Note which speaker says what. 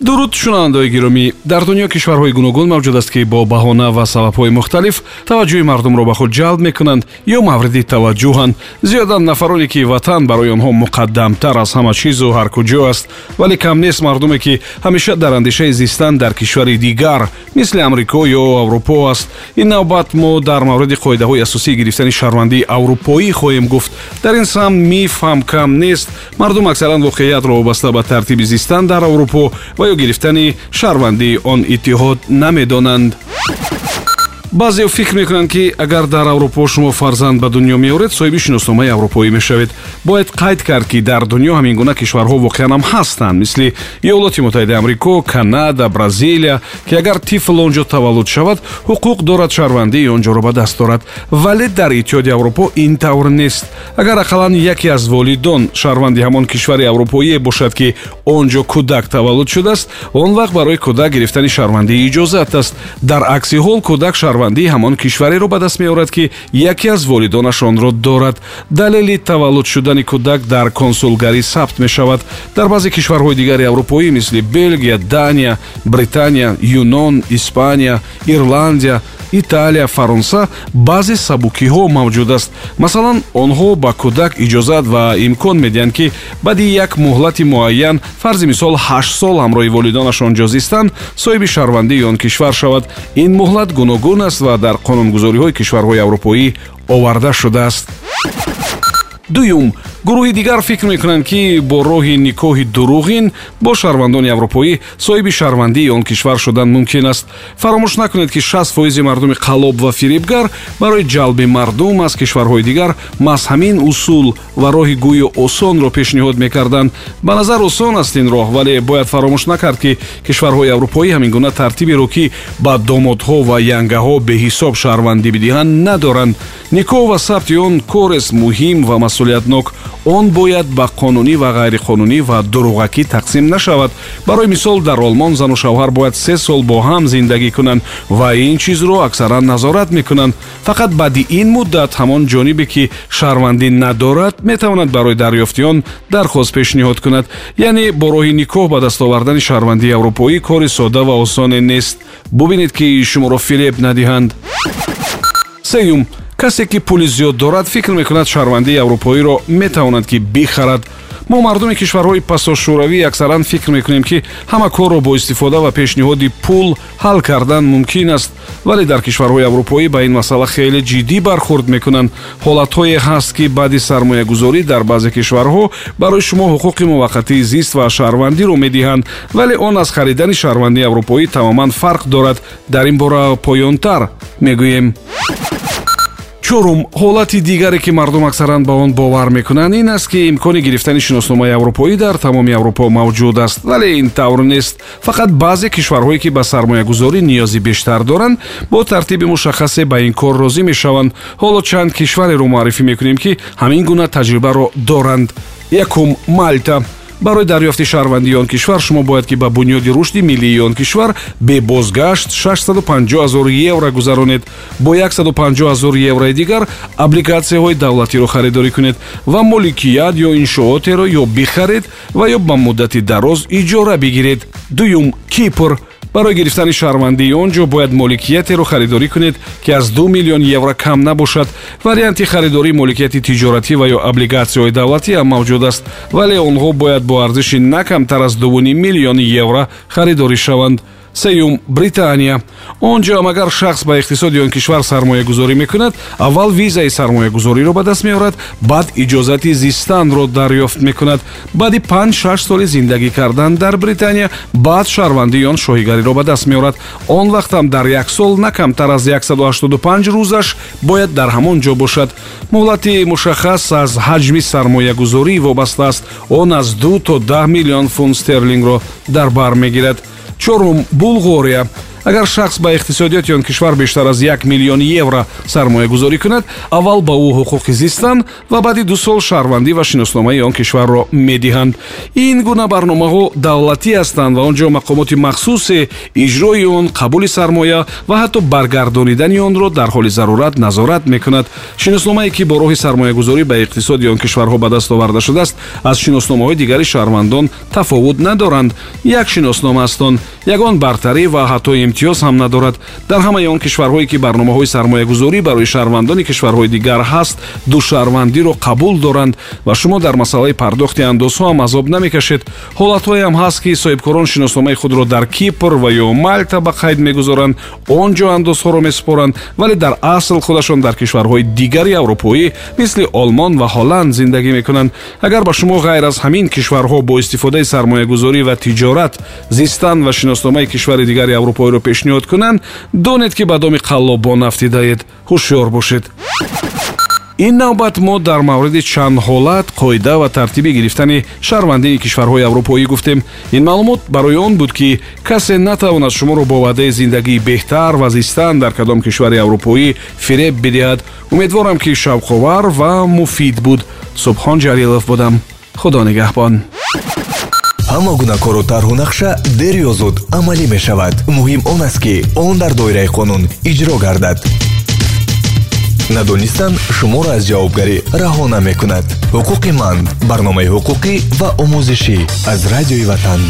Speaker 1: дуруд шунавандаои гиромӣ. Дар дунё кишварҳои гуногун мавҷуд аст ки бо баҳона ва сабабҳои мухталиф таваҷҷӯҳи мардумро ба худ ҷалб мекунанд ё мавриди таваҷҷӯҳанд. Зиёда нафароне ки ватан барои онҳо муқаддамтар аз ҳама чизу ҳар куҷо аст вале кам нест мардуме ки ҳамеша дар андешаи зистан дар кишвари дигар мисли амрико ё аврупо аст. Ин навбат мо дар мавриди қоидаҳои асосии гирифтани шаҳрвандии аврупоӣ хоҳем гуфт. Дар ин сам миф ҳам кам нест. Мардум аксаран воқеиятро вобаста ба тартиби зистан дар аврупо ва ё гирифтани шаҳрвандии он иттиҳод намедонанд баъзео фикр мекунанд ки агар дар аврупо шумо фарзанд ба дунё меоред соҳиби шиносномаи аврупоӣ мешавед. Бояд қайд кард ки дар дунё ҳамин гуна кишварҳо воқеан ҳам ҳастанд мисли иёлоти муттаҳидаи амрико канада бразилия ки агар тифл он ҷо таваллуд шавад ҳуқуқ дорад шаҳрвандии он ҷоро ба даст дорад. Вале дар иттиҳоди аврупо ин тавр нест. Агар ақаллан яке аз волидон шаҳрванди ҳамон кишвари аврупоие бошад ки он ҷо кӯдак таваллуд шудааст он вақт барои кӯдак гирифтани шаҳрвандии иҷозат аст. Дар акси ҳол кӯдак шаҳрвандии ҳамон кишвареро ба даст меорад ки яке аз волидонаш онро дорад. Далели таваллуд шудани кӯдак дар консулгарӣ сабт мешавад. Дар баъзе кишварҳои дигари аврупоӣ мисли белгия дания британия юнон испания ирландия италия фаронса баъзе сабукиҳо мавҷуд аст. Масалан онҳо ба кӯдак иҷозат ва имкон медиҳанд ки баъди як муҳлати муайян фарзи мисол ҳашт сол ҳамроҳи волидонаш он ҷо зистанд соҳиби шаҳрвандии он кишвар шавад. Ин муҳлат гуногун аст ва дар қонунгузориҳои кишварҳои аврупоӣ оварда шудааст. Дуюм гурӯҳи дигар фикр мекунанд ки бо роҳи никоҳи дуруғин бо шаҳрвандони аврупоӣ соҳиби шаҳрвандии он кишвар шудан мумкин аст. Фаромӯш накунед ки шаст фоизи мардуми қалоб ва фирибгар барои ҷалби мардум аз кишварҳои дигар маҳз ҳамин усул ва роҳи гӯё осонро пешниҳод мекарданд. Ба назар осон аст ин роҳ вале бояд фаромӯш накард ки кишварҳои аврупоӣ ҳамин гуна тартиберо ки ба домодҳо ва янгаҳо беҳисоб шаҳрвандӣ бидиҳанд надоранд. Никоҳ ва сабти он корест муҳим ва масъулиятнок он бояд ба қонунӣ ва ғайриқонунӣ ва дуруғакӣ тақсим нашавад. Барои мисол дар олмон зану шавҳар бояд се сол бо ҳам зиндагӣ кунанд ва ин чизро аксаран назорат мекунанд. Фақат баъди ин муддат ҳамон ҷонибе ки шаҳрвандӣ надорад метавонад барои дарёфти он дархост пешниҳод кунад. Яъне бо роҳи никоҳ ба даст овардани шаҳрвандии аврупоӣ кори содда ва осоне нест. Бубинед ки шуморо фиреб надиҳанд. Сеюм касе ки пули зиёд дорад фикр мекунад шаҳрвандии аврупоиро метавонад ки бихарад. Мо мардуми кишварҳои пасошӯравӣ аксаран фикр мекунем ки ҳама корро бо истифода ва пешниҳоди пул ҳал кардан мумкин аст. Вале дар кишварҳои аврупоӣ ба ин масъала хеле ҷиддӣ бархурд мекунанд. Ҳолатҳое ҳаст ки баъди сармоягузорӣ дар баъзе кишварҳо барои шумо ҳуқуқи муваққатии зист ва шаҳрвандиро медиҳанд. Вале он аз харидани шаҳрвандии аврупоӣ тамоман фарқ дорад. Дар ин бора поёнтар мегӯем чорум ҳолати дигаре ки мардум аксаран ба он бовар мекунанд ин аст ки имкони гирифтани шиносномаи аврупоӣ дар тамоми аврупо мавҷуд аст. Вале ин тавр нест фақат баъзе кишварҳое ки ба сармоягузорӣ ниёзи бештар доранд бо тартиби мушаххасе ба ин кор розӣ мешаванд. Ҳоло чанд кишвареро муаррифӣ мекунем ки ҳамин гуна таҷрибаро доранд. Якум мальта барои дарёфти шаҳрвандии он кишвар шумо бояд ки ба бунёди рушди миллии он кишвар бебозгашт 650 азор евро гузаронед. Бо 150 азор еврои дигар облигатсияҳои давлатиро харидорӣ кунед ва моликият ё иншоотеро ё бихаред ва ё ба муддати дароз иҷора бигиред. Дуюм кипр барои гирифтани шаҳрвандии он ҷо бояд моликиятеро харидорӣ кунед ки аз ду миллион евро кам набошад. Варианти харидории моликияти тиҷоратӣ ва ё облигатсияҳои давлатӣ ҳам мавҷуд аст вале онҳо бояд бо арзиши на камтар аз дувуни миллиони евро харидорӣ шаванд сеюм британия. Он ҷо ҳам агар шахс ба иқтисоди он кишвар сармоягузорӣ мекунад аввал визаи сармоягузориро ба даст меорад баъд иҷозати зистанро дарёфт мекунад. Баъди панҷ-шаш соли зиндагӣ кардан дар британия баъд шаҳрвандии он шоҳигариро ба даст меорад. Он вақтам дар як сол на камтар аз 185 рӯзаш бояд дар ҳамон ҷо бошад. Муҳлати мушаххас аз ҳаҷми сармоягузорӣ вобаста аст. Он аз ду то даҳ миллион фунт стерлингро дар бар мегирад чорум булғория агар шахс ба иқтисодиёти он кишвар бештар аз як миллион евро сармоягузорӣ кунад аввал ба ӯ ҳуқуқи зистан ва баъди ду сол шаҳрвандӣ ва шиносномаи он кишварро медиҳанд. Ин гуна барномаҳо давлатӣ ҳастанд ва он ҷо мақомоти махсусе иҷрои он қабули сармоя ва ҳатто баргардонидани онро дар ҳоли зарурат назорат мекунад. Шиносномае ки бо роҳи сармоягузорӣ ба иқтисоди он кишварҳо ба даст оварда шудааст аз шиносномаҳои дигари шаҳрвандон тафовут надоранд. Як шиноснома аст он ягон бартарӣ ва ҳатто имтиёз ҳам надорад. Дар ҳамаи он кишварҳое ки барномаҳои сармоягузорӣ барои шаҳрвандони кишварҳои дигар ҳаст душаҳрвандиро қабул доранд ва шумо дар масъалаи пардохти андозҳо ҳам азоб намекашед. Ҳолатҳоеам ҳаст ки соҳибкорон шиносномаи худро дар кипр ва ё малта ба қайд мегузоранд. Он ҷо андозҳоро месупоранд вале дар асл худашон дар кишварҳои дигари аврупоӣ мисли олмон ва ҳолланд зиндагӣ мекунанд. Агар ба шумо ғайр аз ҳамин кишварҳо бо истифодаи сармоягузорӣ ва тиҷорат зистан ва шиносномаи кишвари дигари аврупоиро пешниҳод кунанд донед ки ба доми қаллобон нафтидаед ҳушёр бошед. Ин навбат мо дар мавриди чанд ҳолат қоида ва тартиби гирифтани шаҳрвандии кишварҳои аврупоӣ гуфтем. Ин маълумот барои он буд ки касе натавонад шуморо бо ваъдаи зиндагии беҳтар ва зистан дар кадом кишвари аврупоӣ фиреб бидиҳад. Умедворам ки шавқовар ва муфид буд. Субҳон ҷалилов будам. Худо нигаҳбон
Speaker 2: ҳама гуна кору тарҳу нақша дер ё зуд амалӣ мешавад. Муҳим он аст ки он дар доираи қонун иҷро гардад. Надонистан шуморо аз ҷавобгарӣ раҳо намекунад ҳуқуқи ман барномаи ҳуқуқӣ ва омӯзишӣ аз радиои ватан